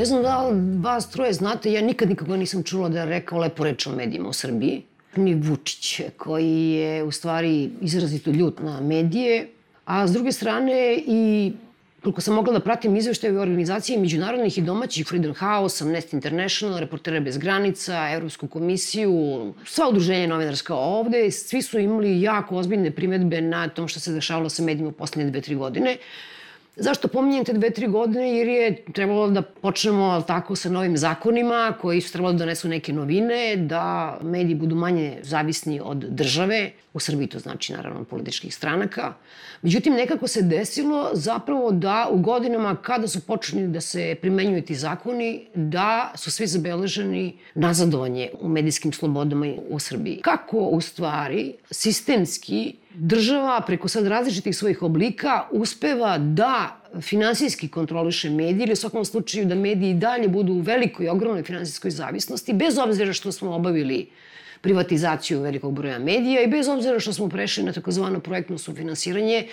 Ne znam da li vas troje znate, ja nikad nikoga nisam čula da je rekao lepo reč o medijima u Srbiji. Ni Vučić, koji je u stvari izrazito ljut na medije, a s druge strane i koliko sam mogla da pratim izveštaje organizacije međunarodnih i domaćih Freedom House, Amnesty International, Reportere bez granica, Evropsku komisiju, sva udruženja novinarska ovde, svi su imali jako ozbiljne primetbe na tom što se dešavalo sa medijima u poslednje dve, tri godine. Zašto pominjem te dve, tri godine? Jer je trebalo da počnemo tako sa novim zakonima koji su trebalo da donesu neke novine, da mediji budu manje zavisni od države, u Srbiji to znači naravno političkih stranaka. Međutim, nekako se desilo zapravo da u godinama kada su počeli da se primenjuju ti zakoni, da su svi zabeleženi nazadovanje u medijskim slobodama u Srbiji. Kako u stvari sistemski država preko sad različitih svojih oblika uspeva da finansijski kontroliše medije ili u svakom slučaju da mediji dalje budu u velikoj, ogromnoj finansijskoj zavisnosti, bez obzira što smo obavili privatizaciju velikog broja medija i bez obzira što smo prešli na takozvano projektno sufinansiranje,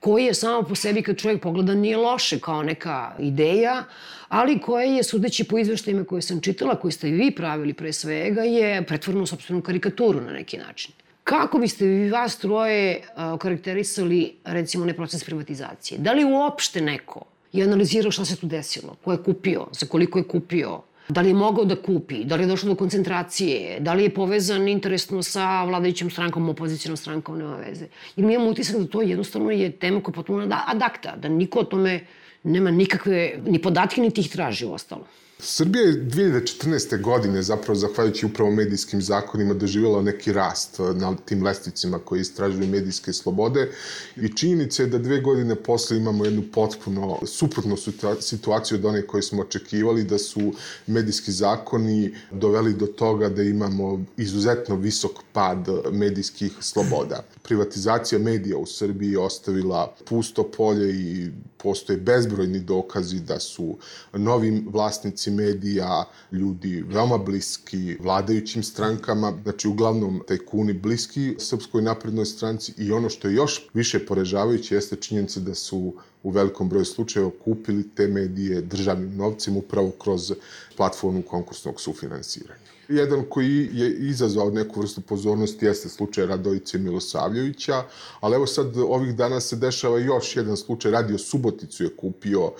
koji je samo po sebi kad čovjek pogleda nije loše kao neka ideja, ali koje je, sudeći po izveštajima koje sam čitala, koje ste i vi pravili pre svega, je pretvorno u sobstvenu karikaturu na neki način. Kako biste vi vas troje okarakterisali, recimo, ne proces privatizacije? Da li uopšte neko je analizirao šta se tu desilo? Ko je kupio? Za koliko je kupio? Da li je mogao da kupi? Da li je došlo do koncentracije? Da li je povezan interesno sa vladajućom strankom, opozicijnom strankom, nema veze? Jer mi imamo utisak da to jednostavno je tema koja je potpuno ad acta, da niko o tome nema nikakve, ni podatke, ni tih traži ostalo. Srbija je 2014. godine, zapravo zahvaljujući upravo medijskim zakonima, doživjela neki rast na tim lesticima koji istražuju medijske slobode i činjenica je da dve godine posle imamo jednu potpuno suprotnu situaciju od one koje smo očekivali, da su medijski zakoni doveli do toga da imamo izuzetno visok pad medijskih sloboda. Privatizacija medija u Srbiji ostavila pusto polje i postoje bezbrojni dokazi da su novim vlasnici medija ljudi veoma bliski vladajućim strankama, znači uglavnom tajkuni bliski Srpskoj naprednoj stranci i ono što je još više porežavajuće jeste činjenica da su u velikom broju slučajeva kupili te medije državnim novcem upravo kroz platformu konkursnog sufinansiranja. Jedan koji je izazvao neku vrstu pozornosti jeste slučaj Radovice Milosavljevića, ali evo sad ovih dana se dešava još jedan slučaj. Radio Suboticu je kupio uh,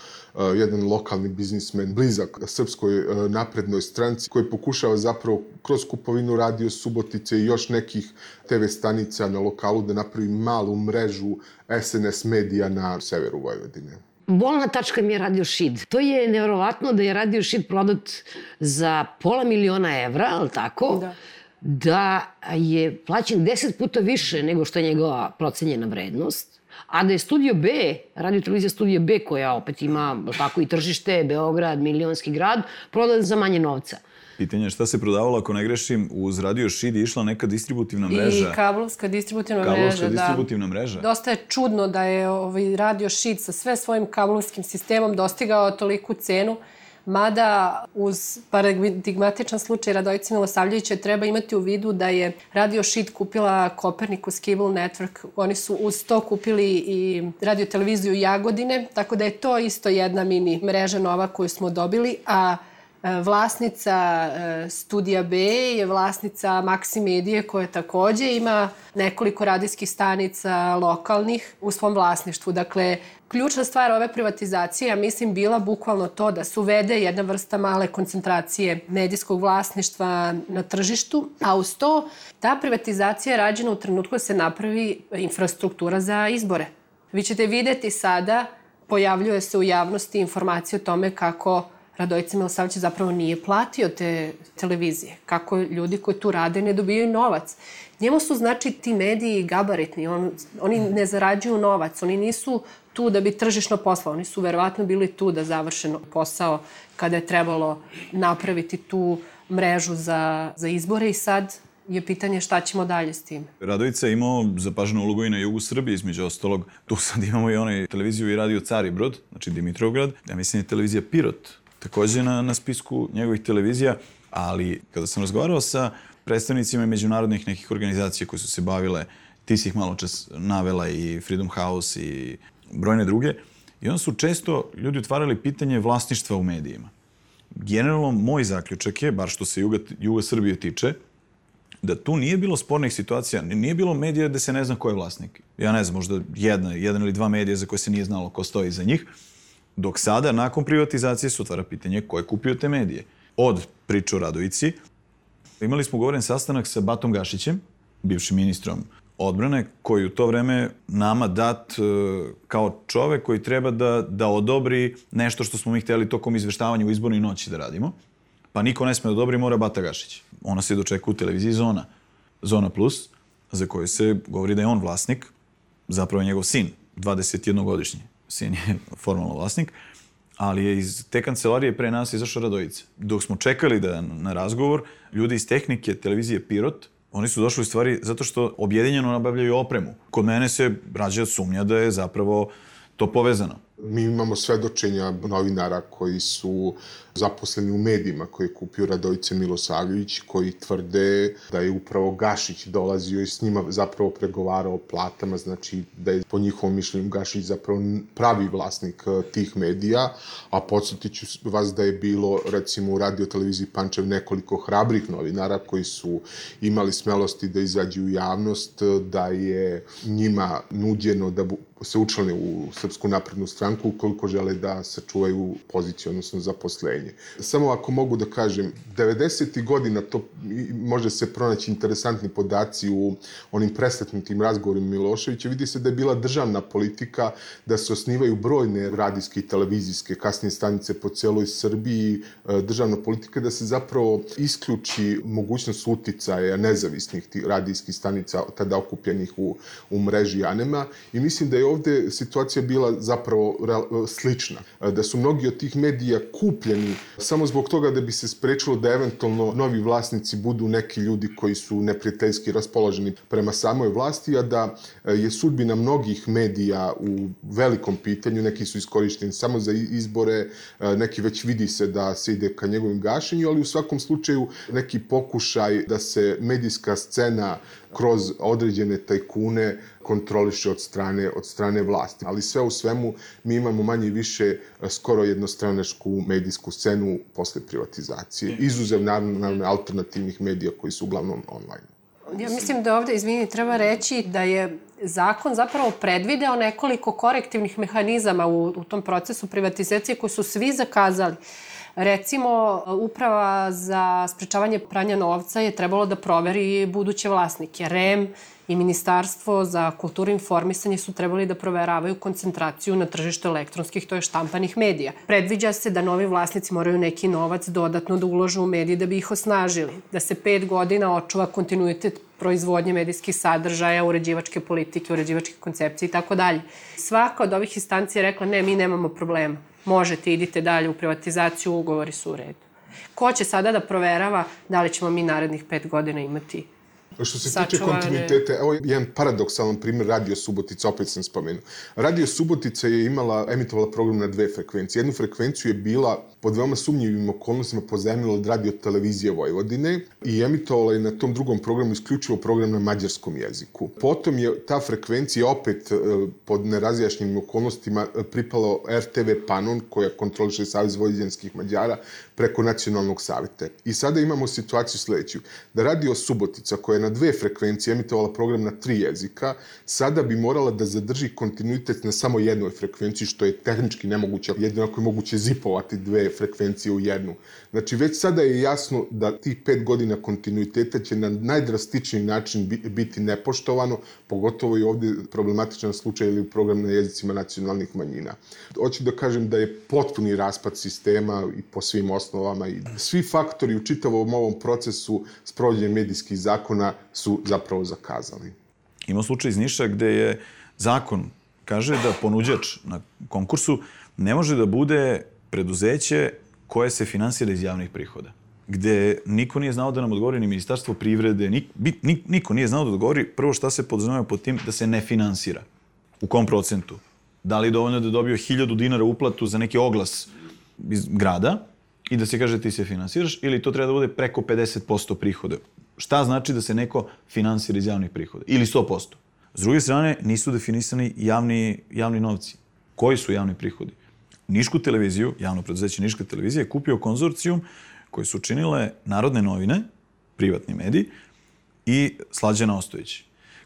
jedan lokalni biznismen blizak Srpskoj uh, naprednoj stranci koji pokušava zapravo kroz kupovinu Radio Subotice i još nekih TV stanica na lokalu da napravi malu mrežu SNS medija na severu Vojvodine. Bolna tačka mi je Radio Šid. To je nevjerovatno da je Radio Šid prodat za pola miliona evra, ali tako? Da. Da je plaćen deset puta više nego što je njegova procenjena vrednost. A da je Studio B, radio televizija Studio B, koja opet ima tako i tržište, Beograd, milionski grad, prodat za manje novca. Pitanje je šta se prodavalo, ako ne grešim, uz Radio Šid je išla neka distributivna mreža. I kablovska distributivna kablovska mreža, da. distributivna mreža. Dosta je čudno da je ovaj Radio Šid sa sve svojim kablovskim sistemom dostigao toliku cenu, mada uz paradigmatičan slučaj Radojice Milosavljevića treba imati u vidu da je Radio Šid kupila Copernicus Cable Network. Oni su uz to kupili i radio televiziju Jagodine, tako da je to isto jedna mini mreža nova koju smo dobili, a vlasnica e, Studija B je vlasnica Maxi Medije koja takođe ima nekoliko radijskih stanica lokalnih u svom vlasništvu. Dakle, ključna stvar ove privatizacije, ja mislim, bila bukvalno to da se uvede jedna vrsta male koncentracije medijskog vlasništva na tržištu, a uz to ta privatizacija je rađena u trenutku da se napravi infrastruktura za izbore. Vi ćete videti sada, pojavljuje se u javnosti informacije o tome kako Radojica Milosavljević zapravo nije platio te televizije. Kako ljudi koji tu rade ne dobijaju novac. Njemu su znači ti mediji gabaritni, on, oni ne zarađuju novac, oni nisu tu da bi tržišno poslao, oni su verovatno bili tu da završen posao kada je trebalo napraviti tu mrežu za, za izbore i sad je pitanje šta ćemo dalje s tim. Radovica je imao zapaženu ulogu i na jugu Srbije, između ostalog. Tu sad imamo i onaj televiziju i radio Caribrod, znači Dimitrovgrad. Ja mislim da je televizija Pirot takođe na, na spisku njegovih televizija, ali kada sam razgovarao sa predstavnicima međunarodnih nekih organizacija koje su se bavile, ti si ih malo čas navela i Freedom House i brojne druge, i onda su često ljudi otvarali pitanje vlasništva u medijima. generalno moj zaključak je, bar što se Juga, Juga Srbije tiče, da tu nije bilo spornih situacija, nije bilo medija gde se ne zna ko je vlasnik. Ja ne znam, možda jedna, jedan ili dva medija za koje se nije znalo ko stoji iza njih. Dok sada, nakon privatizacije, se otvara pitanje ko je kupio te medije. Od priče o Radovici, imali smo govoren sastanak sa Batom Gašićem, bivšim ministrom odbrane, koji u to vreme nama dat e, kao čovek koji treba da, da odobri nešto što smo mi hteli tokom izveštavanja u izbornoj noći da radimo. Pa niko ne sme da odobri, mora Bata Gašić. Ona se dočeka u televiziji Zona. Zona Plus, za koju se govori da je on vlasnik, zapravo je njegov sin, 21-godišnji. Sin je formalno vlasnik, ali je iz te kancelarije pre nas izašao Radojica. Dok smo čekali da na razgovor, ljudi iz tehnike televizije Pirot, oni su došli u stvari zato što objedinjeno nabavljaju opremu. Kod mene se rađa sumnja da je zapravo to povezano. Mi imamo svedočenja novinara koji su zaposleni u medijima koje je kupio Radovice Milosavljević, koji tvrde da je upravo Gašić dolazio i s njima zapravo pregovarao o platama, znači da je po njihovom mišljenju Gašić zapravo pravi vlasnik eh, tih medija, a podsjetit ću vas da je bilo recimo u radio televiziji Pančev nekoliko hrabrih novinara koji su imali smelosti da izađu u javnost, da je njima nuđeno da se učlane u Srpsku naprednu stranku ukoliko žele da sačuvaju poziciju, odnosno zaposlenje. Samo ako mogu da kažem, 90. godina to može se pronaći interesantni podaci u onim presretnutim razgovorima Miloševića. Vidi se da je bila državna politika da se osnivaju brojne radijske i televizijske kasnije stanice po celoj Srbiji, e, državna politika da se zapravo isključi mogućnost uticaja nezavisnih radijskih stanica tada okupljenih u, u mreži Anema i mislim da je ovde situacija bila zapravo slična. Da su mnogi od tih medija kupljeni samo zbog toga da bi se sprečilo da eventualno novi vlasnici budu neki ljudi koji su neprijateljski raspoloženi prema samoj vlasti, a da e, je sudbina mnogih medija u velikom pitanju, neki su iskorišteni samo za izbore, e, neki već vidi se da se ide ka njegovim gašenju, ali u svakom slučaju neki pokušaj da se medijska scena kroz određene tajkune kontroliše od strane, od strane vlasti. Ali sve u svemu mi imamo manje i više e, skoro jednostranačku medijsku scenu posle privatizacije. Izuzev naravno, naravno alternativnih medija koji su uglavnom online. Ja mislim da ovde, izvini, treba reći da je zakon zapravo predvideo nekoliko korektivnih mehanizama u, u tom procesu privatizacije koji su svi zakazali. Recimo, uprava za sprečavanje pranja novca je trebalo da proveri buduće vlasnike. REM i Ministarstvo za kulturu i informisanje su trebali da proveravaju koncentraciju na tržištu elektronskih, to je štampanih medija. Predviđa se da novi vlasnici moraju neki novac dodatno da uložu u medije da bi ih osnažili, da se pet godina očuva kontinuitet proizvodnje medijskih sadržaja, uređivačke politike, uređivačke koncepcije i tako dalje. Svaka od ovih instancija je rekla ne, mi nemamo problema. Možete, idite dalje u privatizaciju, ugovori su u redu. Ko će sada da proverava da li ćemo mi narednih pet godina imati Što se tiče kontinuiteta, evo jedan paradoksalan primjer Radio Subotica, opet sam spomenuo. Radio Subotica je imala, emitovala program na dve frekvencije. Jednu frekvenciju je bila pod veoma sumnjivim okolnostima pozajemila od radio televizije Vojvodine i emitovala je na tom drugom programu isključivo program na mađarskom jeziku. Potom je ta frekvencija opet e, pod nerazjašnjenim okolnostima e, pripalo RTV Panon, koja kontroliše Savjez Vojvodinskih Mađara, preko nacionalnog savjeta. I sada imamo situaciju sledeću, da radio Subotica, koja je na dve frekvencije emitovala program na tri jezika, sada bi morala da zadrži kontinuitet na samo jednoj frekvenciji, što je tehnički nemoguće, jedino ako je moguće zipovati dve frekvencije u jednu. Znači, već sada je jasno da tih pet godina kontinuiteta će na najdrastičniji način biti nepoštovano, pogotovo i ovde problematičan slučaj ili program na jezicima nacionalnih manjina. Hoću da kažem da je potpuni raspad sistema i po svim osnovama i svi faktori u čitavom ovom procesu sprovođenja medijskih zakona su zapravo zakazali. Ima slučaj iz Niša gde je zakon kaže da ponuđač na konkursu ne može da bude preduzeće koje se finansira iz javnih prihoda gde niko nije znao da nam odgovori, ni ministarstvo privrede, nik, nik, niko nije znao da odgovori prvo šta se podrazumeva pod tim da se ne finansira. U kom procentu? Da li je dovoljno da dobio 1000 dinara uplatu za neki oglas iz grada i da se kaže ti se finansiraš ili to treba da bude preko 50% prihoda? Šta znači da se neko finansira iz javnih prihoda? Ili 100%? S druge strane, nisu definisani javni, javni novci. Koji su javni prihodi? Nišku televiziju, javno preduzeće Niška televizija, je kupio konzorcijum koji su činile Narodne novine, privatni mediji, i Slađana Ostojić,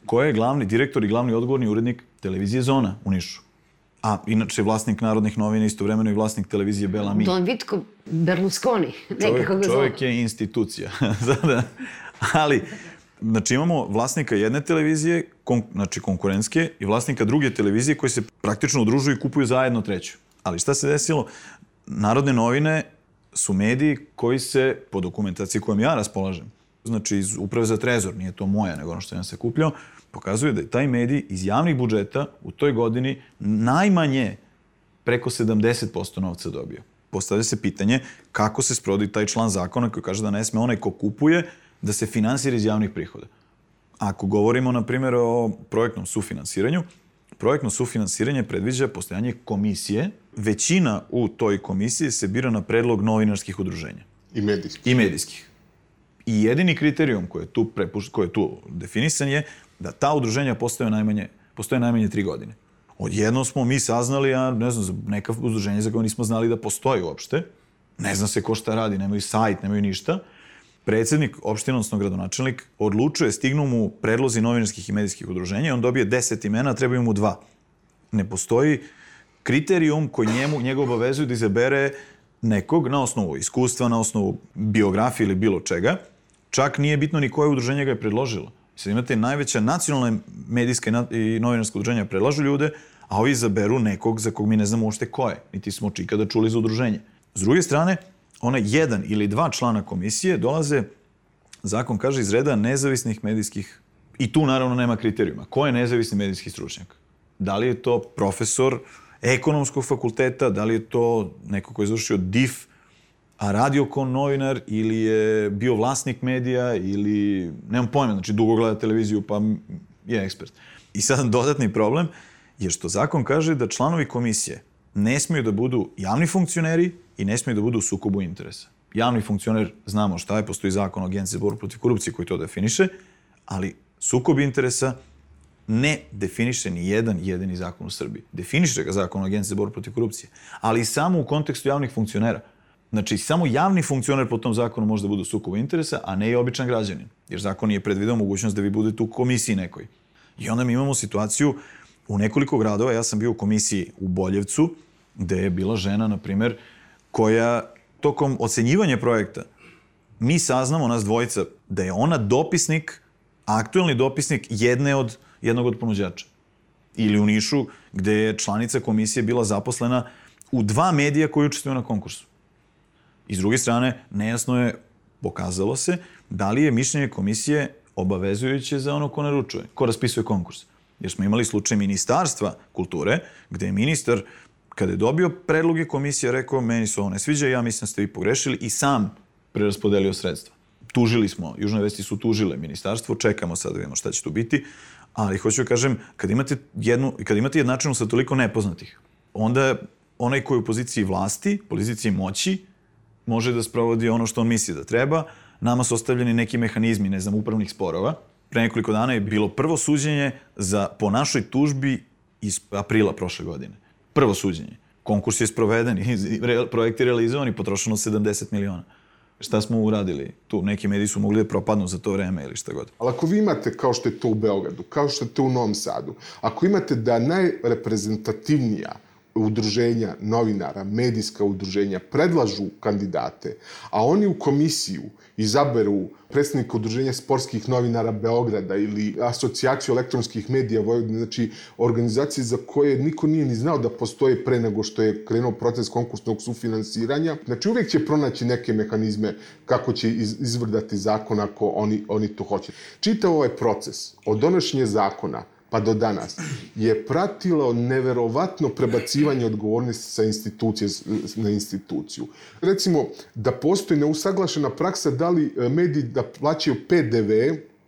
koja je glavni direktor i glavni odgovorni urednik televizije Zona u Nišu. A inače vlasnik Narodnih novina, istovremeno i vlasnik televizije Bela Mi. Don Vitko Berlusconi, nekako ga čovjek zove. je institucija. Sada, ali, znači imamo vlasnika jedne televizije, kon, znači konkurentske, i vlasnika druge televizije koji se praktično udružuju i kupuju zajedno treću. Ali šta se desilo? Narodne novine su mediji koji se, po dokumentaciji kojom ja raspolažem, znači iz Uprave za trezor, nije to moja, nego ono što sam se kupljao, pokazuje da je taj medij iz javnih budžeta u toj godini najmanje preko 70% novca dobio. Postavlja se pitanje kako se sprovodi taj član zakona koji kaže da ne sme onaj ko kupuje da se finansira iz javnih prihoda. Ako govorimo, na primjer, o projektnom sufinansiranju, projektno sufinansiranje predviđa postojanje komisije. Većina u toj komisiji se bira na predlog novinarskih udruženja I medijski. i medijskih. I jedini kriterijum koji je tu, prepuš, koji je tu definisan je da ta udruženja postoje najmanje, postoje najmanje tri godine. Odjednom smo mi saznali, a ne znam, neka udruženja za koje nismo znali da postoji uopšte. Ne zna se ko šta radi, nemaju sajt, nemaju ništa. Predsednik opštine, odnosno gradonačelnik, odlučuje, stignu mu predlozi novinarskih i medijskih udruženja i on dobije deset imena, trebaju mu dva. Ne postoji kriterijum koji njemu, njega obavezuje da izabere nekog na osnovu iskustva, na osnovu biografije ili bilo čega. Čak nije bitno ni koje udruženje ga je predložilo. Sad imate najveća nacionalna medijska i na- i novinarska udruženja predlažu ljude, a ovi izaberu nekog za kog mi ne znamo uopšte ko je, niti smo čikada čuli za udruženje. S druge strane, onaj jedan ili dva člana komisije dolaze, zakon kaže, iz reda nezavisnih medijskih, i tu naravno nema kriterijuma. Ko je nezavisni medijski stručnjak? Da li je to profesor ekonomskog fakulteta, da li je to neko ko je završio DIF, a radio kao novinar ili je bio vlasnik medija ili, nemam pojma, znači dugo gleda televiziju pa je ekspert. I sad dodatni problem je što zakon kaže da članovi komisije ne smiju da budu javni funkcioneri i ne smiju da budu u sukobu interesa. Javni funkcioner, znamo šta je, postoji zakon o agenciji za borbu protiv korupcije koji to definiše, ali sukob interesa ne definiše ni jedan jedini zakon u Srbiji. Definiše ga zakon o agenciji za borbu protiv korupcije, ali samo u kontekstu javnih funkcionera. Znači, samo javni funkcioner po tom zakonu može da bude u sukobu interesa, a ne i običan građanin. Jer zakon nije predvideo mogućnost da vi budete u komisiji nekoj. I onda mi imamo situaciju u nekoliko gradova, ja sam bio u komisiji u Boljevcu, gde je bila žena, na primer, koja tokom ocenjivanja projekta mi saznamo, nas dvojica, da je ona dopisnik, aktuelni dopisnik jedne od, jednog od ponuđača. Ili u Nišu, gde je članica komisije bila zaposlena u dva medija koji učestvuju na konkursu. I s druge strane, nejasno je, pokazalo se, da li je mišljenje komisije obavezujuće za ono ko naručuje, ko raspisuje konkurs. Jer smo imali slučaj ministarstva kulture, gde je ministar, kada je dobio predloge komisije, rekao, meni se ovo ne sviđa, ja mislim da ste vi pogrešili i sam preraspodelio sredstva. Tužili smo, Južne vesti su tužile ministarstvo, čekamo sad da vidimo šta će tu biti, ali hoću da kažem, kad imate, jednu, kad imate jednačinu sa toliko nepoznatih, onda onaj koji je u poziciji vlasti, poziciji moći, može da sprovodi ono što on misli da treba. Nama su ostavljeni neki mehanizmi, ne znam, upravnih sporova. Pre nekoliko dana je bilo prvo suđenje za, po našoj tužbi iz aprila prošle godine. Prvo suđenje. Konkurs je sproveden, projekt je realizovan i potrošeno 70 miliona. Šta smo uradili? Tu neki mediji su mogli da propadnu za to vreme ili šta god. Ali ako vi imate, kao što je to u Beogradu, kao što je to u Novom Sadu, ako imate da najreprezentativnija udruženja novinara, medijska udruženja predlažu kandidate, a oni u komisiju izaberu predsednika udruženja sportskih novinara Beograda ili asocijaciju elektronskih medija Vojvodine, znači organizacije za koje niko nije ni znao da postoje pre nego što je krenuo proces konkursnog sufinansiranja. Znači uvek će pronaći neke mehanizme kako će iz, izvrdati zakon ako oni, oni to hoće. Čitav ovaj proces od donošenja zakona pa do danas, je pratilo neverovatno prebacivanje odgovornosti sa institucije na instituciju. Recimo, da postoji neusaglašena praksa da li e, mediji da plaćaju PDV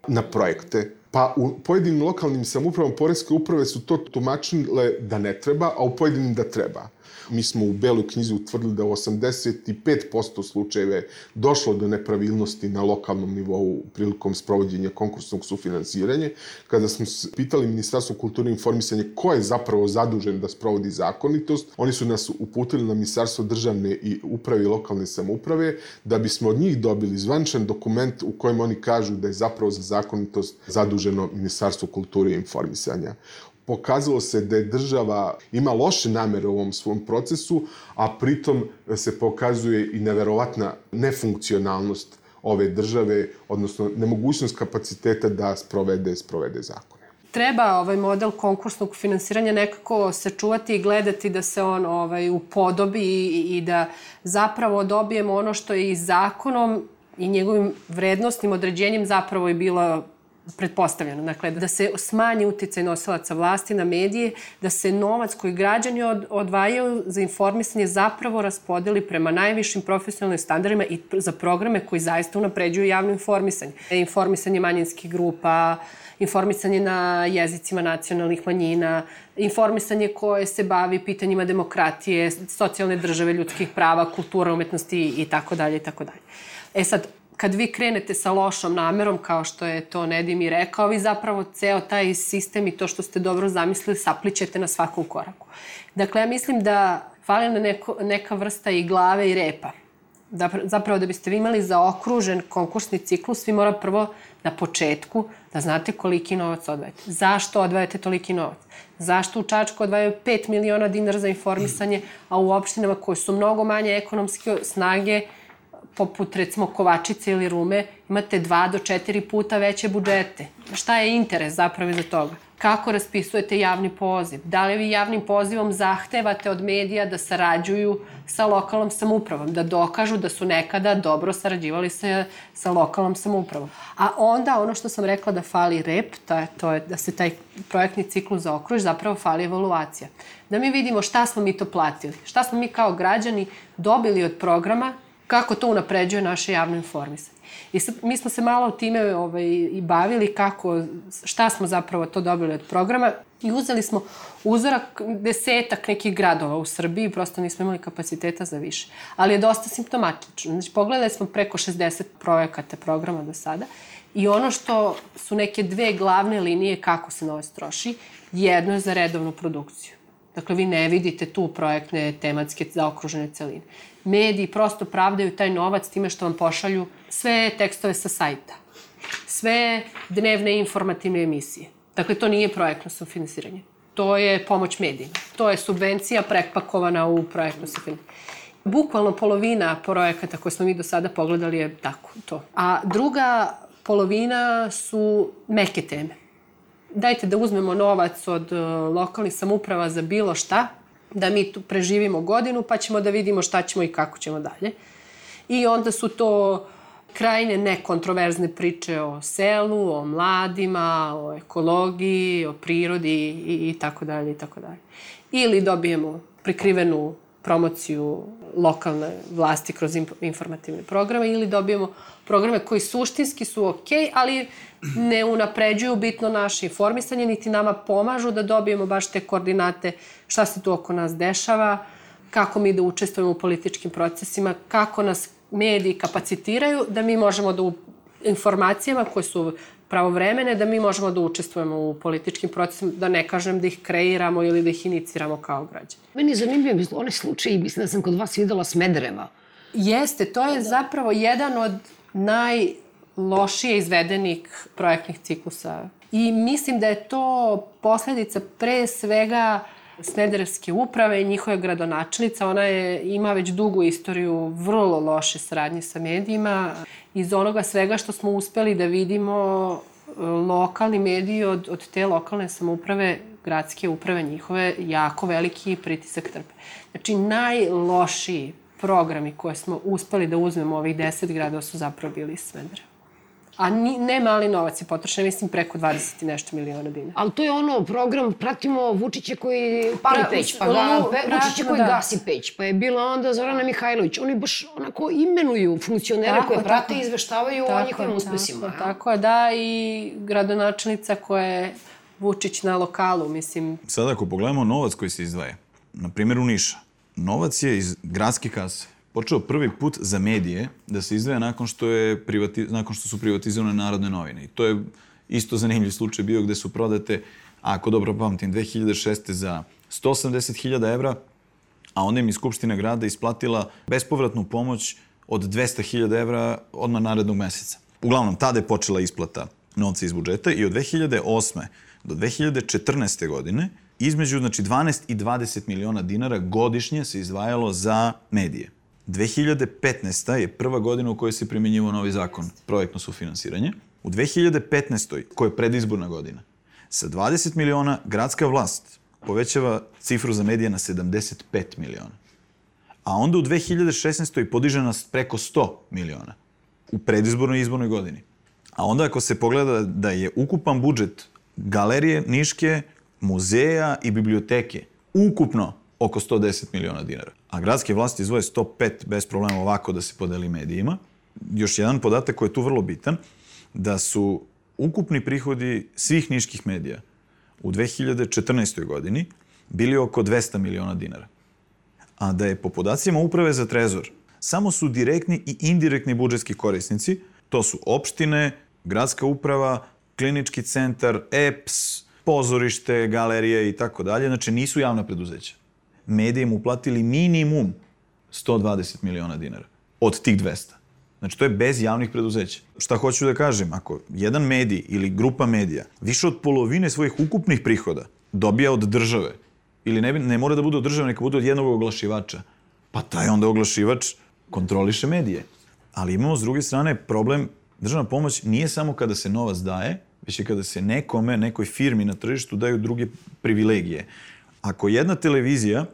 na projekte, pa u pojedinim lokalnim samoupravama poreske uprave su to tumačile da ne treba, a u pojedinim da treba. Mi smo u Beloj knjizi utvrdili da u 85% slučajeve došlo do nepravilnosti na lokalnom nivou prilikom sprovođenja konkursnog sufinansiranja. Kada smo pitali Ministarstvo kulture i informisanja ko je zapravo zadužen da sprovodi zakonitost, oni su nas uputili na Ministarstvo državne i uprave i lokalne samouprave da bismo od njih dobili zvančan dokument u kojem oni kažu da je zapravo za zakonitost zaduženo Ministarstvo kulture i informisanja pokazalo se da je država ima loše namere u ovom svom procesu, a pritom se pokazuje i neverovatna nefunkcionalnost ove države, odnosno nemogućnost kapaciteta da sprovede, sprovede zakone. Treba ovaj model konkursnog finansiranja nekako sačuvati i gledati da se on ovaj upodobi i, i da zapravo dobijemo ono što je i zakonom i njegovim vrednostnim određenjem zapravo je bilo pretpostavljeno. Dakle, da se smanji uticaj nosilaca vlasti na medije, da se novac koji građani od, odvajaju za informisanje zapravo raspodeli prema najvišim profesionalnim standardima i za programe koji zaista unapređuju javno informisanje. Informisanje manjinskih grupa, informisanje na jezicima nacionalnih manjina, informisanje koje se bavi pitanjima demokratije, socijalne države, ljudskih prava, kultura, umetnosti i tako dalje i tako dalje. E sad, kad vi krenete sa lošom namerom, kao što je to Nedim i rekao, vi zapravo ceo taj sistem i to što ste dobro zamislili saplićete na svakom koraku. Dakle, ja mislim da fali na neko, neka vrsta i glave i repa. Da, zapravo, da biste vi imali zaokružen konkursni ciklus, vi mora prvo na početku da znate koliki novac odvajate. Zašto odvajate toliki novac? Zašto u Čačku odvajaju 5 miliona dinara za informisanje, a u opštinama koje su mnogo manje ekonomske snage, poput recimo Kovačice ili Rume, imate dva do četiri puta veće budžete. Šta je interes zapravo za toga? Kako raspisujete javni poziv? Da li vi javnim pozivom zahtevate od medija da sarađuju sa lokalnom samoupravom, da dokažu da su nekada dobro sarađivali sa, sa lokalnom samoupravom? A onda ono što sam rekla da fali rep, je, to je da se taj projektni ciklus zaokruži, zapravo fali evaluacija. Da mi vidimo šta smo mi to platili, šta smo mi kao građani dobili od programa kako to unapređuje naše javno informisanje. I sad, mi smo se malo time ovaj, i bavili kako, šta smo zapravo to dobili od programa i uzeli smo uzorak desetak nekih gradova u Srbiji, prosto nismo imali kapaciteta za više. Ali je dosta simptomatično. Znači, pogledali smo preko 60 projekata programa do sada i ono što su neke dve glavne linije kako se novac troši, jedno je za redovnu produkciju. Dakle, vi ne vidite tu projektne tematske zaokružene celine mediji prosto pravdaju taj novac time što vam pošalju sve tekstove sa sajta, sve dnevne informativne emisije. Dakle, to nije projektno sufinansiranje. To je pomoć medijima. To je subvencija prepakovana u projektno sufinansiranje. Bukvalno polovina projekata koje smo mi do sada pogledali je tako, to. A druga polovina su meke teme. Dajte da uzmemo novac od uh, lokalnih samuprava za bilo šta, da mi tu preživimo godinu, pa ćemo da vidimo šta ćemo i kako ćemo dalje. I onda su to krajne nekontroverzne priče o selu, o mladima, o ekologiji, o prirodi i, i tako dalje i tako dalje. Ili dobijemo prikrivenu promociju lokalne vlasti kroz informativne programe ili dobijemo programe koji suštinski su ok, ali ne unapređuju bitno naše informisanje, niti nama pomažu da dobijemo baš te koordinate šta se tu oko nas dešava, kako mi da učestvujemo u političkim procesima, kako nas mediji kapacitiraju da mi možemo da u informacijama koje su pravovremene, da mi možemo da učestvujemo u političkim procesima, da ne kažem da ih kreiramo ili da ih iniciramo kao građani. Meni je zanimljivo, one slučaje, mislim da sam kod vas videla Smedereva. Jeste, to je zapravo jedan od najlošije izvedenih projektnih ciklusa. I mislim da je to posledica pre svega Smederevske uprave i njihove gradonačelnica. Ona je, ima već dugu istoriju vrlo loše saradnje sa medijima. Iz onoga svega što smo uspeli da vidimo, lokalni mediji od, od te lokalne samouprave, gradske uprave njihove, jako veliki pritisak trpe. Znači, najlošiji programi koje smo uspeli da uzmemo ovih deset gradova su zapravo bili iz Smedereva. A ni, ne mali novac je potrošen, mislim preko 20 i nešto miliona dinara. Ali to je ono, program, pratimo Vučića koji pali pra, peć, pa ga, pe, Vučića koji da. gasi peć, pa je bila onda Zorana Mihajlović. Oni baš onako imenuju funkcionere tako, koje prate tako. i izveštavaju tako, o njihovim uspesima. Tako, ja? tako je, da, i gradonačelnica koja je Vučić na lokalu, mislim. Sada ako pogledamo novac koji se izdvaja, na primjer u Niša, novac je iz gradske kase počeo prvi put za medije da se izdvaja nakon što, je privati, nakon što su privatizovane narodne novine. I to je isto zanimljiv slučaj bio gde su prodate, ako dobro pamtim, 2006. za 180.000 evra, a onda im je Skupština grada isplatila bespovratnu pomoć od 200.000 evra odmah narednog meseca. Uglavnom, tada je počela isplata novca iz budžeta i od 2008. do 2014. godine između znači, 12 i 20 miliona dinara godišnje se izdvajalo za medije. 2015. je prva godina u kojoj se primjenjivo novi zakon, projektno sufinansiranje. U 2015. koja je predizborna godina, sa 20 miliona gradska vlast povećava cifru za medije na 75 miliona. A onda u 2016. podiže nas preko 100 miliona u predizbornoj izbornoj godini. A onda ako se pogleda da je ukupan budžet galerije, Niške, muzeja i biblioteke ukupno oko 110 miliona dinara. A gradske vlasti izvoje 105 bez problema ovako da se podeli medijima. Još jedan podatak koji je tu vrlo bitan, da su ukupni prihodi svih niških medija u 2014. godini bili oko 200 miliona dinara. A da je po podacima Uprave za trezor samo su direktni i indirektni budžetski korisnici, to su opštine, gradska uprava, klinički centar, EPS, pozorište, galerije i tako dalje, znači nisu javna preduzeća. Medije mu platili minimum 120 miliona dinara od tih 200. Znači, to je bez javnih preduzeća. Šta hoću da kažem, ako jedan medij ili grupa medija više od polovine svojih ukupnih prihoda dobija od države, ili ne, ne mora da bude od države, neka bude od jednog oglašivača, pa taj onda oglašivač kontroliše medije. Ali imamo s druge strane problem, državna pomoć nije samo kada se novac daje, već i kada se nekome, nekoj firmi na tržištu daju druge privilegije. Ako jedna televizija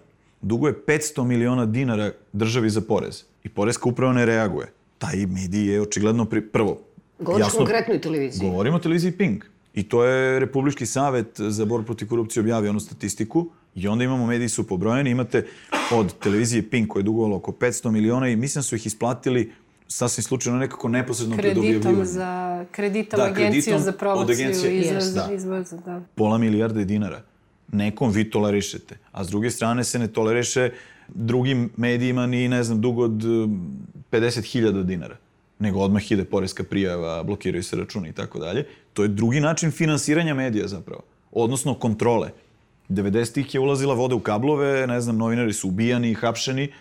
duguje 500 miliona dinara državi za porez i porezka uprava ne reaguje, taj medij je očigledno pri... prvo. Govoriš jasno, konkretnoj televiziji. Govorimo o televiziji Pink. I to je Republički savet za borbu protiv korupcije objavio onu statistiku i onda imamo mediji su pobrojeni, imate od televizije Pink koja je dugovala oko 500 miliona i mislim da su ih isplatili sasvim slučajno nekako neposredno pred objavljivanjem. Za, kreditom da, agenciju za promociju i yes. da. izvoza. Da. Pola milijarde dinara. Nekom vi tolerišete, a s druge strane se ne toleriše drugim medijima ni, ne znam, dugo od 50.000 dinara nego odmah ide poreska prijava, blokiraju se računi i tako dalje. To je drugi način finansiranja medija zapravo, odnosno kontrole. 90-ih je ulazila voda u kablove, ne znam, novinari su ubijani, hapšeni,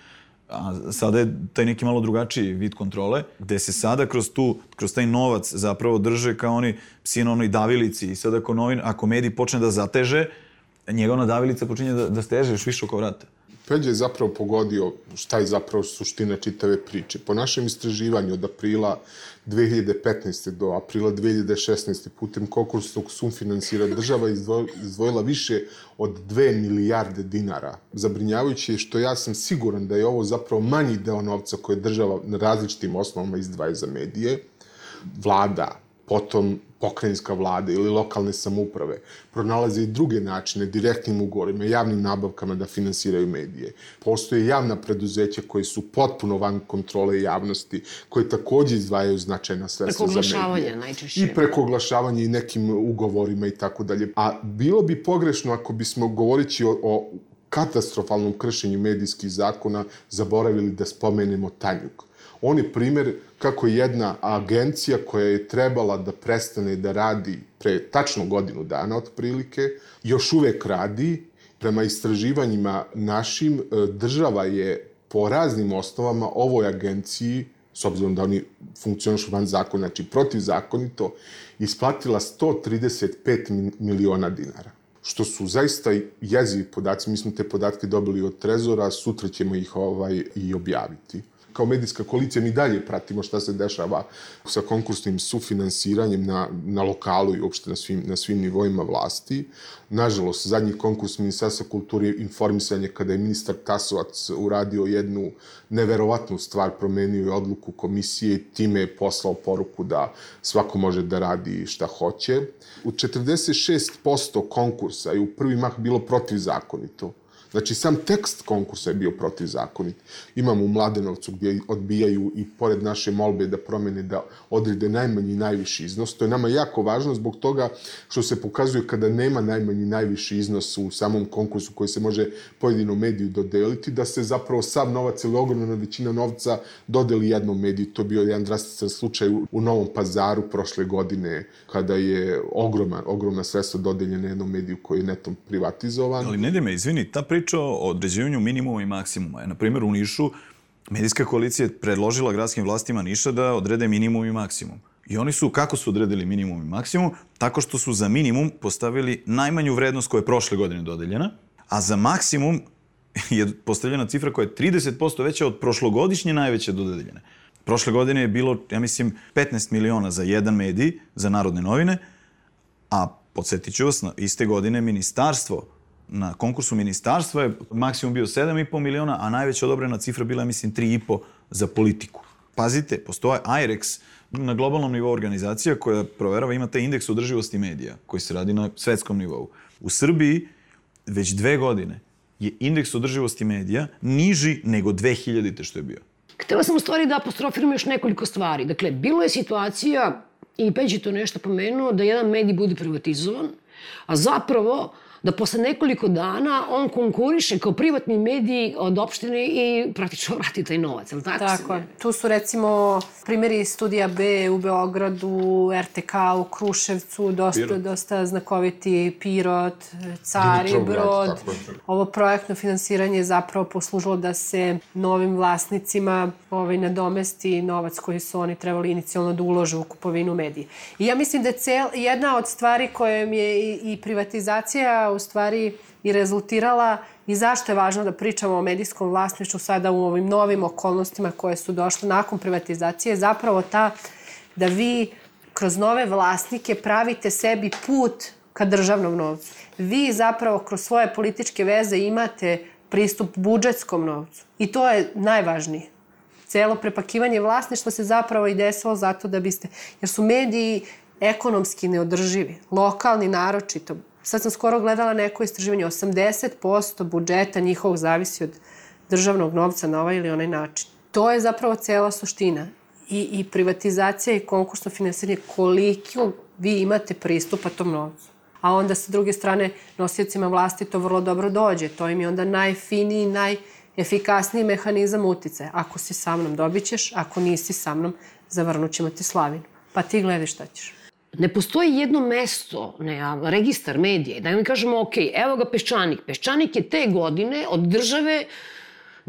a sada je taj neki malo drugačiji vid kontrole, gde se sada kroz tu, kroz taj novac zapravo drže kao oni psi na onoj davilici i sada ako, novin, ako medij počne da zateže, njegova davilica počinje da, da steže još više oko vrata. Peđa je zapravo pogodio šta je zapravo suština čitave priče. Po našem istraživanju od aprila 2015. do aprila 2016. putem konkursnog sumfinansira država izdvojila više od 2 milijarde dinara. Zabrinjavajuće je što ja sam siguran da je ovo zapravo manji deo novca koje država na različitim osnovama izdvaja za medije. Vlada, potom pokrajinska vlada ili lokalne samuprave pronalaze i druge načine direktnim ugovorima, javnim nabavkama da finansiraju medije. Postoje javna preduzeća koje su potpuno van kontrole javnosti, koje takođe izdvajaju značajna sredstva za medije. Preko oglašavanja najčešće. I preko oglašavanja i nekim ugovorima i tako dalje. A bilo bi pogrešno ako bismo govorići o, o katastrofalnom kršenju medijskih zakona zaboravili da spomenemo Tanjuk. On je primer kako jedna agencija koja je trebala da prestane da radi pre tačno godinu dana otprilike, još uvek radi. Prema istraživanjima našim, e, država je po raznim osnovama ovoj agenciji, s obzirom da oni funkcionišu van zakona, znači protivzakonito, isplatila 135 miliona dinara što su zaista jezivi podaci. Mi smo te podatke dobili od Trezora, sutra ćemo ih ovaj i objaviti kao medijska koalicija mi dalje pratimo šta se dešava sa konkursnim sufinansiranjem na, na lokalu i uopšte na svim, na svim nivoima vlasti. Nažalost, zadnji konkurs Ministarstva kulture i informisanja kada je ministar Tasovac uradio jednu neverovatnu stvar, promenio je odluku komisije i time je poslao poruku da svako može da radi šta hoće. U 46% konkursa je u prvi mah bilo protivzakonito Znači, sam tekst konkursa je bio protivzakonit. Imamo u Mladenovcu gdje odbijaju i pored naše molbe da promene da odrede najmanji i najviši iznos. To je nama jako važno zbog toga što se pokazuje kada nema najmanji i najviši iznos u samom konkursu koji se može pojedinom mediju dodeliti, da se zapravo sav novac ili ogromna većina novca dodeli jednom mediju. To je bio jedan drastičan slučaj u Novom pazaru prošle godine kada je ogromna, ogromna sredstva dodeljena jednom mediju koji je netom privatizovan. Ali ne me, izvini, ta priča o određivanju minimuma i maksimuma je, na primjer, u Nišu medijska koalicija je predložila gradskim vlastima Niša da odrede minimum i maksimum. I oni su, kako su odredili minimum i maksimum? Tako što su za minimum postavili najmanju vrednost koja je prošle godine dodeljena, a za maksimum je postavljena cifra koja je 30% veća od prošlogodišnje najveće dodeljene. Prošle godine je bilo, ja mislim, 15 miliona za jedan medij, za narodne novine, a podsjetit ću vas, iste godine ministarstvo na konkursu ministarstva je maksimum bio 7,5 miliona, a najveća odobrena cifra bila mislim, 3,5 za politiku. Pazite, postoje IREX, na globalnom nivou organizacija koja proverava, ima taj indeks održivosti medija, koji se radi na svetskom nivou. U Srbiji već dve godine je indeks održivosti medija niži nego 2000. što je bio. Htela sam u stvari da apostrofiram još nekoliko stvari. Dakle, bilo je situacija, i je to nešto pomenuo, da jedan medij bude privatizovan, a zapravo da posle nekoliko dana on konkuriše kao privatni medij od opštine i praktično vrati taj novac, ali tako? Tako je. Tu su recimo primjeri studija B u Beogradu, RTK u Kruševcu, dosta, Pirot. dosta znakoviti Pirot, Cari, Brod. Ovo projektno finansiranje je zapravo poslužilo da se novim vlasnicima ovaj, nadomesti novac koji su oni trebali inicijalno da uložu u kupovinu medije. I ja mislim da je cel, jedna od stvari kojom je i, i privatizacija u stvari i rezultirala i zašto je važno da pričamo o medijskom vlasništvu sada u ovim novim okolnostima koje su došle nakon privatizacije, zapravo ta da vi kroz nove vlasnike pravite sebi put ka državnom novcu. Vi zapravo kroz svoje političke veze imate pristup budžetskom novcu. I to je najvažnije. Celo prepakivanje vlasništva se zapravo i desilo zato da biste, jer su mediji ekonomski neodrživi, lokalni naročito, Sad sam skoro gledala neko istraživanje, 80% budžeta njihovog zavisi od državnog novca na ovaj ili onaj način. To je zapravo cela suština. I, i privatizacija i konkursno finansiranje, koliko vi imate pristupa tom novcu. A onda sa druge strane nosiocima vlasti to vrlo dobro dođe. To im je onda najfiniji, najefikasniji mehanizam utice. Ako si sa mnom dobit ćeš, ako nisi sa mnom zavrnut ćemo ti slavinu. Pa ti gledaj šta ćeš ne postoji jedno mesto, ne, registar medija, da mi kažemo, ok, evo ga Peščanik. Peščanik je te godine od države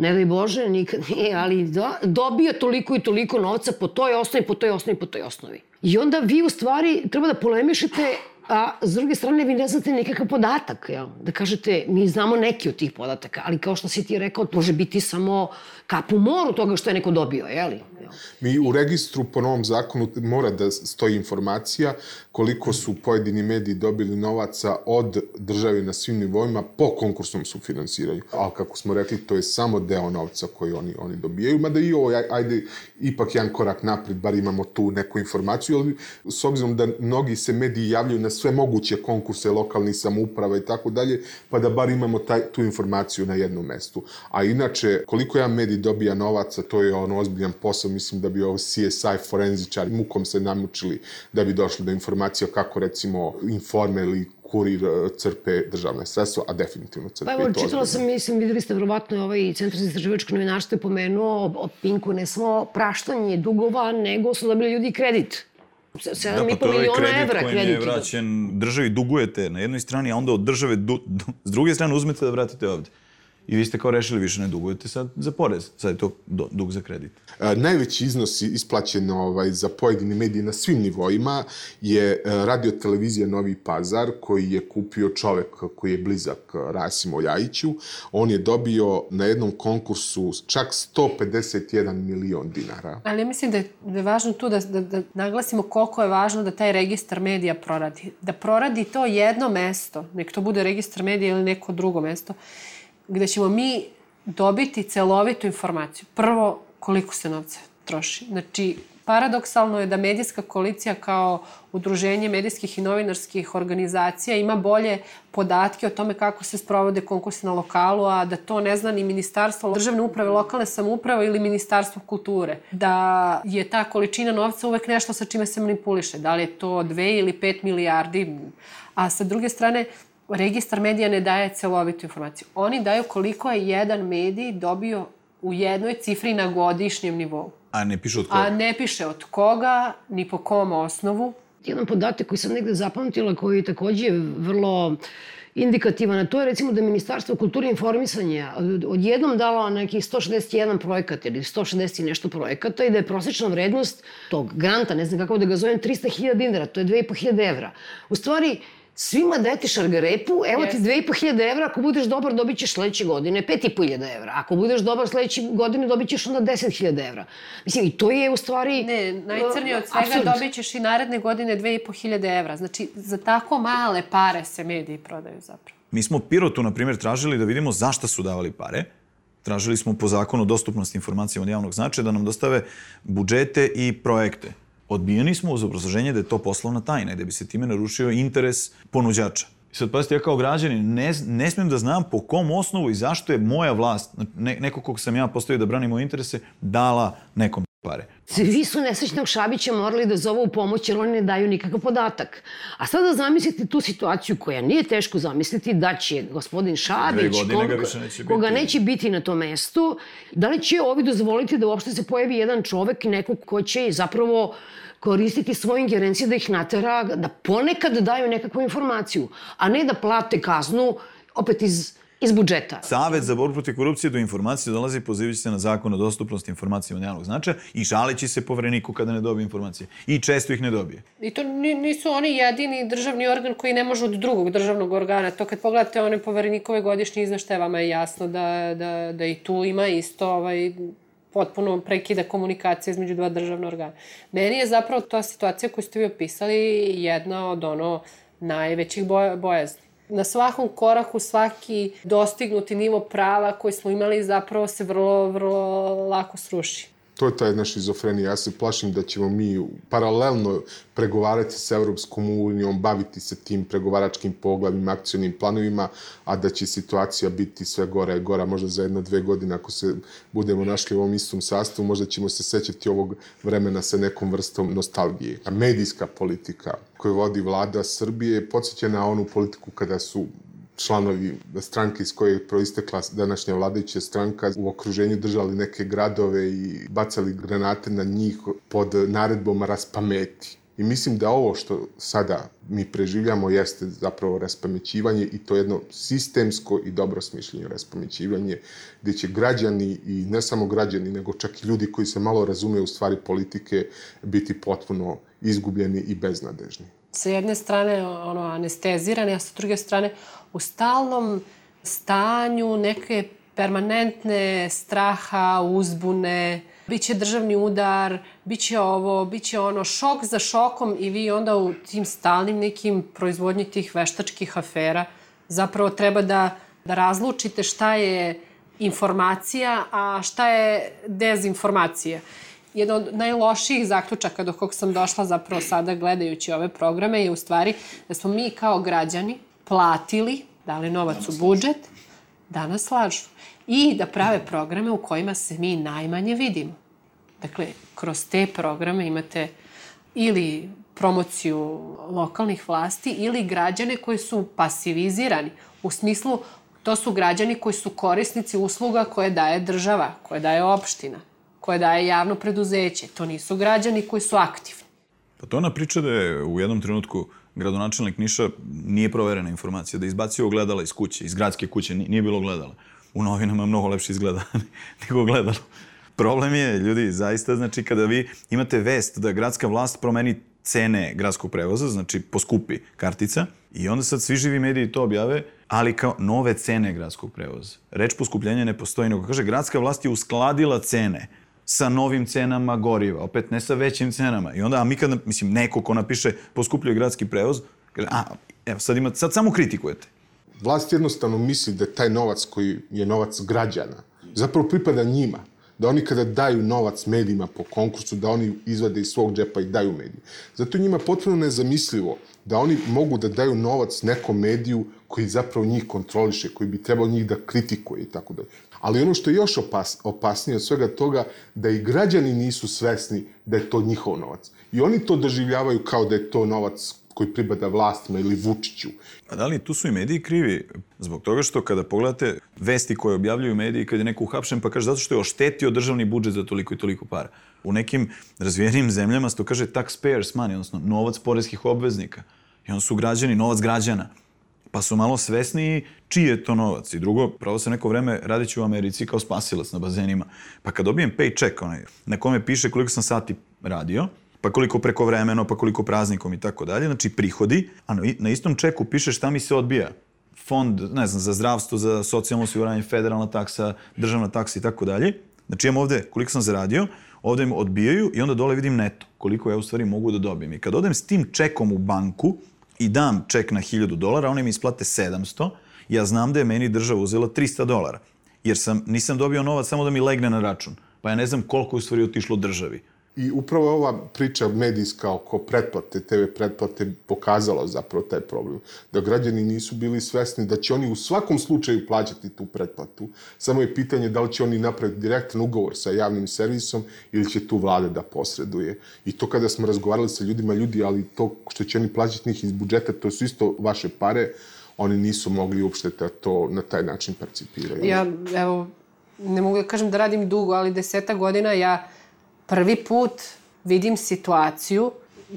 ne daj Bože, nikad nije, ali da, dobio toliko i toliko novca po toj osnovi, po toj osnovi, po toj osnovi. I onda vi u stvari treba da polemišete a s druge strane vi ne znate nikakav podatak, jel? Da kažete, mi znamo neki od tih podataka, ali kao što si ti rekao, može biti samo kap u moru toga što je neko dobio, jeli? Jel? Mi u registru po novom zakonu mora da stoji informacija koliko su pojedini mediji dobili novaca od države na svim nivoima po konkursnom sufinansiranju. Ali kako smo rekli, to je samo deo novca koji oni, oni dobijaju, mada i ovo, ajde, ipak jedan korak napred, bar imamo tu neku informaciju, ali s obzirom da mnogi se mediji javljaju na sve moguće konkurse lokalnih samouprava i tako dalje, pa da bar imamo taj, tu informaciju na jednom mestu. A inače, koliko jedan medij dobija novaca, to je ono ozbiljan posao, mislim da bi ovo CSI forenzičari mukom se namučili da bi došli do informacija kako recimo informe ili kurir e, crpe državne sredstva, a definitivno crpe pa evo, čitala sam, mislim, videli ste verovatno ovaj Centar za istraživačko novinarstvo je pomenuo o Pinku ne samo praštanje dugova, nego su dobili ljudi kredit 7,5 da, pa miliona evra kredit. je vraćen državi, dugujete na jednoj strani, a onda od države du, du, s druge strane uzmete da vratite ovde. I vi ste kao rešili više ne dugujete sad za porez, sad je to dug za kredit. A, najveći iznos isplaćen ovaj, za pojedini mediji na svim nivoima je e, radio televizija Novi Pazar koji je kupio čovek koji je blizak Rasimu Ljajiću. On je dobio na jednom konkursu čak 151 milion dinara. Ali ja mislim da je, da je važno tu da, da, da naglasimo koliko je važno da taj registar medija proradi. Da proradi to jedno mesto, nek to bude registar medija ili neko drugo mesto, gde ćemo mi dobiti celovitu informaciju. Prvo, koliko se novca troši. Znači, paradoksalno je da medijska koalicija kao udruženje medijskih i novinarskih organizacija ima bolje podatke o tome kako se sprovode konkursi na lokalu, a da to ne zna ni Ministarstvo državne uprave, lokalne samouprave ili Ministarstvo kulture. Da je ta količina novca uvek nešto sa čime se manipuliše. Da li je to 2 ili 5 milijardi. A sa druge strane, registar medija ne daje celovitu informaciju. Oni daju koliko je jedan medij dobio u jednoj cifri na godišnjem nivou. A ne piše od koga? A ne piše od koga, ni po kom osnovu. Jedan podatak koji sam negde zapamtila, koji je takođe vrlo indikativan, a to je recimo da je Ministarstvo kulture i informisanja odjednom dalo nekih 161 projekat ili 160 i nešto projekata i da je prosečna vrednost tog granta, ne znam kako da ga zovem, 300.000 dinara, to je 2.500 evra. U stvari, svima dajete šargarepu, evo yes. ti 2500 evra, ako budeš dobar dobit ćeš sledeće godine 5500 evra, ako budeš dobar sledeće godine dobit ćeš onda 10.000 evra. Mislim, i to je u stvari... Ne, najcrnije od svega absurd. dobit ćeš i naredne godine 2500 evra. Znači, za tako male pare se mediji prodaju zapravo. Mi smo Pirotu, na primjer, tražili da vidimo zašta su davali pare. Tražili smo po zakonu dostupnosti informacija od javnog značaja da nam dostave budžete i projekte. Odbijeni smo uz obrazloženje da je to poslovna tajna i da bi se time narušio interes ponuđača. I sad, pazite, ja kao građanin ne, ne smijem da znam po kom osnovu i zašto je moja vlast, ne, neko kog sam ja postavio da brani moje interese, dala nekom pare. Svi su nesrećnog Šabića morali da zovu u pomoć jer oni ne daju nikakav podatak. A sada zamislite tu situaciju koja nije teško zamisliti da će gospodin Šabić, koga, neće koga biti. neće biti na tom mestu, da li će ovi dozvoliti da uopšte se pojavi jedan čovek, neko ko će zapravo koristiti svoje ingerencije da ih natera da ponekad daju nekakvu informaciju, a ne da plate kaznu opet iz iz budžeta. Savet za borbu protiv korupcije do informacije dolazi pozivajući se na zakon o dostupnosti informacija od javnog značaja i žaleći se povereniku kada ne dobije informacije. I često ih ne dobije. I to nisu oni jedini državni organ koji ne može od drugog državnog organa. To kad pogledate one poverenikove godišnje izveštaje, vama je jasno da, da, da i tu ima isto ovaj, potpuno prekida komunikacija između dva državna organa. Meni je zapravo ta situacija koju ste vi opisali jedna od ono najvećih boja, bojazni. Na svakom koraku svaki dostignuti nivo prava koji smo imali zapravo se vrlo, vrlo lako sruši to je ta jedna šizofrenija. Ja se plašim da ćemo mi paralelno pregovarati sa Evropskom unijom, baviti se tim pregovaračkim poglavima, akcijnim planovima, a da će situacija biti sve gora i gora. Možda za jedno, dve godine, ako se budemo našli u ovom istom sastavu, možda ćemo se sećati ovog vremena sa nekom vrstom nostalgije. A medijska politika koju vodi vlada Srbije podsjeća na onu politiku kada su članovi stranke iz koje je proistekla današnja vladajuća stranka u okruženju držali neke gradove i bacali granate na njih pod naredbom raspameti. I mislim da ovo što sada mi preživljamo jeste zapravo raspamećivanje i to jedno sistemsko i dobro smišljenje raspamećivanje gde će građani i ne samo građani nego čak i ljudi koji se malo razumeju u stvari politike biti potpuno izgubljeni i beznadežni sa jedne strane ono anestezirani, a sa druge strane u stalnom stanju neke permanentne straha, uzbune, biće državni udar, biće ovo, biće ono, šok za šokom i vi onda u tim stalnim nekim proizvodnji tih veštačkih afera zapravo treba da, da razlučite šta je informacija, a šta je dezinformacija. Jedan od najlošijih zaključaka do kog sam došla zapravo sada gledajući ove programe je u stvari da smo mi kao građani platili, dali novac u budžet, da nas lažu. I da prave programe u kojima se mi najmanje vidimo. Dakle, kroz te programe imate ili promociju lokalnih vlasti ili građane koji su pasivizirani. U smislu, to su građani koji su korisnici usluga koje daje država, koje daje opština koje daje javno preduzeće. To nisu građani koji su aktivni. Pa to ona priča da je u jednom trenutku gradonačelnik Niša nije proverena informacija, da izbacio ogledala iz kuće, iz gradske kuće, nije bilo ogledala. U novinama mnogo lepše izgleda nego ogledalo. Problem je, ljudi, zaista, znači, kada vi imate vest da gradska vlast promeni cene gradskog prevoza, znači poskupi kartica, i onda sad svi živi mediji to objave, ali kao nove cene gradskog prevoza. Reč poskupljenja ne postoji, nego kaže, gradska vlast je uskladila cene sa novim cenama goriva, opet ne sa većim cenama. I onda, a mi kada, mislim, neko ko napiše poskupljuje gradski prevoz, kaže, a, evo, sad, ima, sad samo kritikujete. Vlast jednostavno misli da taj novac koji je novac građana, zapravo pripada njima da oni kada daju novac medijima po konkursu, da oni izvade iz svog džepa i daju mediji. Zato njima potpuno nezamislivo da oni mogu da daju novac nekom mediju koji zapravo njih kontroliše, koji bi trebao njih da kritikuje i tako dalje. Ali ono što je još opas, opasnije od svega toga, da i građani nisu svesni da je to njihov novac. I oni to doživljavaju kao da je to novac koji pripada vlastima ili Vučiću. A da li tu su i mediji krivi? Zbog toga što kada pogledate vesti koje objavljuju mediji, kad je neko uhapšen, pa kaže zato što je oštetio državni budžet za toliko i toliko para. U nekim razvijenim zemljama se to kaže taxpayers money, odnosno novac porezkih obveznika. I onda su građani, novac građana pa su malo svesniji čiji je to novac. I drugo, pravo se neko vreme radiću u Americi kao spasilac na bazenima. Pa kad dobijem paycheck, onaj, na kome piše koliko sam sati radio, pa koliko preko vremeno, pa koliko praznikom i tako dalje, znači prihodi, a na istom čeku piše šta mi se odbija. Fond, ne znam, za zdravstvo, za socijalno osiguranje, federalna taksa, državna taksa i tako dalje. Znači imam ovde koliko sam zaradio, ovde im odbijaju i onda dole vidim neto, koliko ja u stvari mogu da dobijem. I kad odem s tim čekom u banku, i dam ček na 1000 dolara, oni mi isplate 700, ja znam da je meni država uzela 300 dolara. Jer sam, nisam dobio novac samo da mi legne na račun. Pa ja ne znam koliko je u stvari otišlo državi. I upravo je ova priča medijska oko pretplate, TV pretplate, pokazala zapravo taj problem. Da građani nisu bili svesni da će oni u svakom slučaju plaćati tu pretplatu. Samo je pitanje da li će oni napraviti direktan ugovor sa javnim servisom ili će tu vlada da posreduje. I to kada smo razgovarali sa ljudima, ljudi, ali to što će oni plaćati njih iz budžeta, to su isto vaše pare, oni nisu mogli uopšte da to na taj način percipiraju. Ja, evo, ne mogu da kažem da radim dugo, ali deseta godina ja prvi put vidim situaciju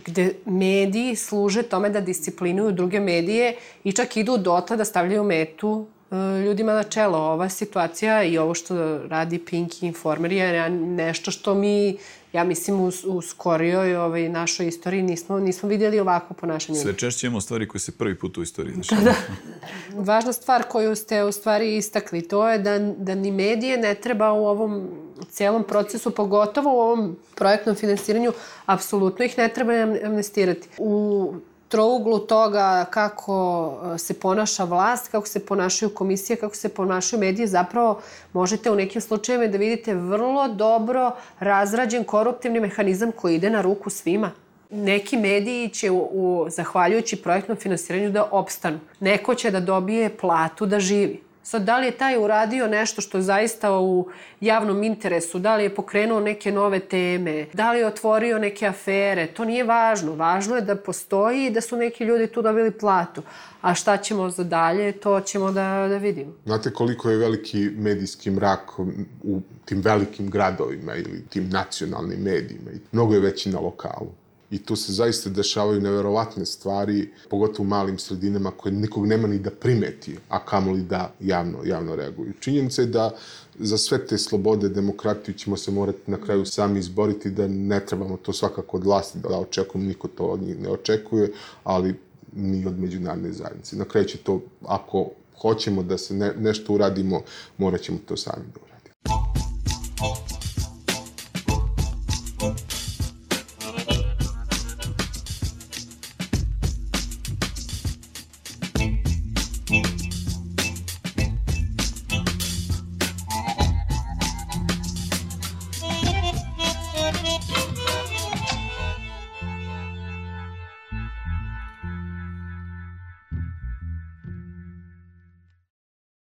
gde mediji služe tome da disciplinuju druge medije i čak idu dotle da stavljaju metu ljudima na čelo. Ova situacija i ovo što radi Pink Informer je nešto što mi, ja mislim, u, u skorijoj ovaj, našoj istoriji nismo, nismo vidjeli ovako ponašanje. Sve češće imamo stvari koje se prvi put u istoriji Da, da. Važna stvar koju ste u stvari istakli, to je da, da ni medije ne treba u ovom celom procesu, pogotovo u ovom projektnom finansiranju, apsolutno ih ne treba amnestirati. U trouglu toga kako e, se ponaša vlast, kako se ponašaju komisije, kako se ponašaju medije, zapravo možete u nekim slučajevima da vidite vrlo dobro razrađen koruptivni mehanizam koji ide na ruku svima. Neki mediji će, u, u, zahvaljujući projektnom finansiranju, da opstanu. Neko će da dobije platu da živi. Sad, da li je taj uradio nešto što je zaista u javnom interesu, da li je pokrenuo neke nove teme, da li je otvorio neke afere, to nije važno. Važno je da postoji i da su neki ljudi tu dobili platu. A šta ćemo za dalje, to ćemo da, da vidimo. Znate koliko je veliki medijski mrak u tim velikim gradovima ili tim nacionalnim medijima. Mnogo je veći na lokalu i tu se zaista dešavaju neverovatne stvari, pogotovo u malim sredinama koje nikog nema ni da primeti, a kamoli da javno, javno reaguju. Činjenica je da za sve te slobode, demokratiju ćemo se morati na kraju sami izboriti, da ne trebamo to svakako od vlasti da očekujemo, niko to od njih ne očekuje, ali ni od međunarodne zajednice. Na kraju će to, ako hoćemo da se ne, nešto uradimo, morat ćemo to sami da uradimo.